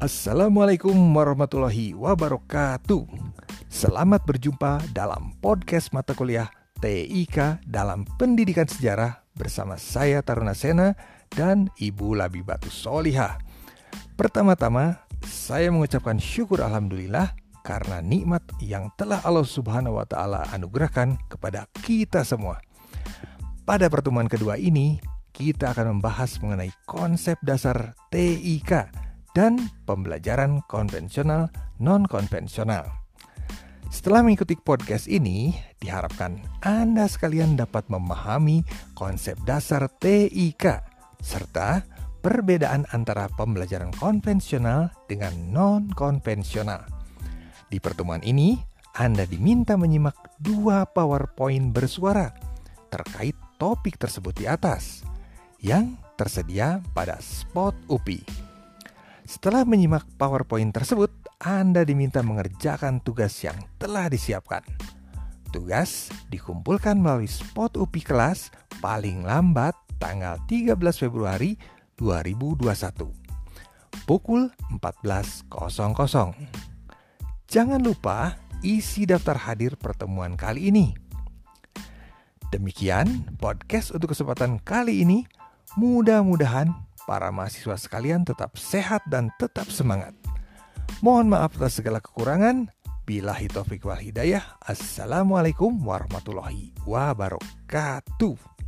Assalamualaikum warahmatullahi wabarakatuh. Selamat berjumpa dalam podcast mata kuliah TIK dalam Pendidikan Sejarah bersama saya Taruna Sena dan Ibu Labibatu Soliha. Pertama-tama, saya mengucapkan syukur alhamdulillah karena nikmat yang telah Allah Subhanahu wa taala anugerahkan kepada kita semua. Pada pertemuan kedua ini, kita akan membahas mengenai konsep dasar TIK dan pembelajaran konvensional non-konvensional. Setelah mengikuti podcast ini, diharapkan Anda sekalian dapat memahami konsep dasar TIK serta perbedaan antara pembelajaran konvensional dengan non-konvensional. Di pertemuan ini, Anda diminta menyimak dua PowerPoint bersuara terkait topik tersebut di atas yang tersedia pada spot UPI. Setelah menyimak PowerPoint tersebut, Anda diminta mengerjakan tugas yang telah disiapkan. Tugas dikumpulkan melalui spot UPI kelas paling lambat tanggal 13 Februari 2021. Pukul 14.00. Jangan lupa isi daftar hadir pertemuan kali ini. Demikian podcast untuk kesempatan kali ini. Mudah-mudahan para mahasiswa sekalian tetap sehat dan tetap semangat. Mohon maaf atas segala kekurangan. Bilahi taufik wal hidayah. Assalamualaikum warahmatullahi wabarakatuh.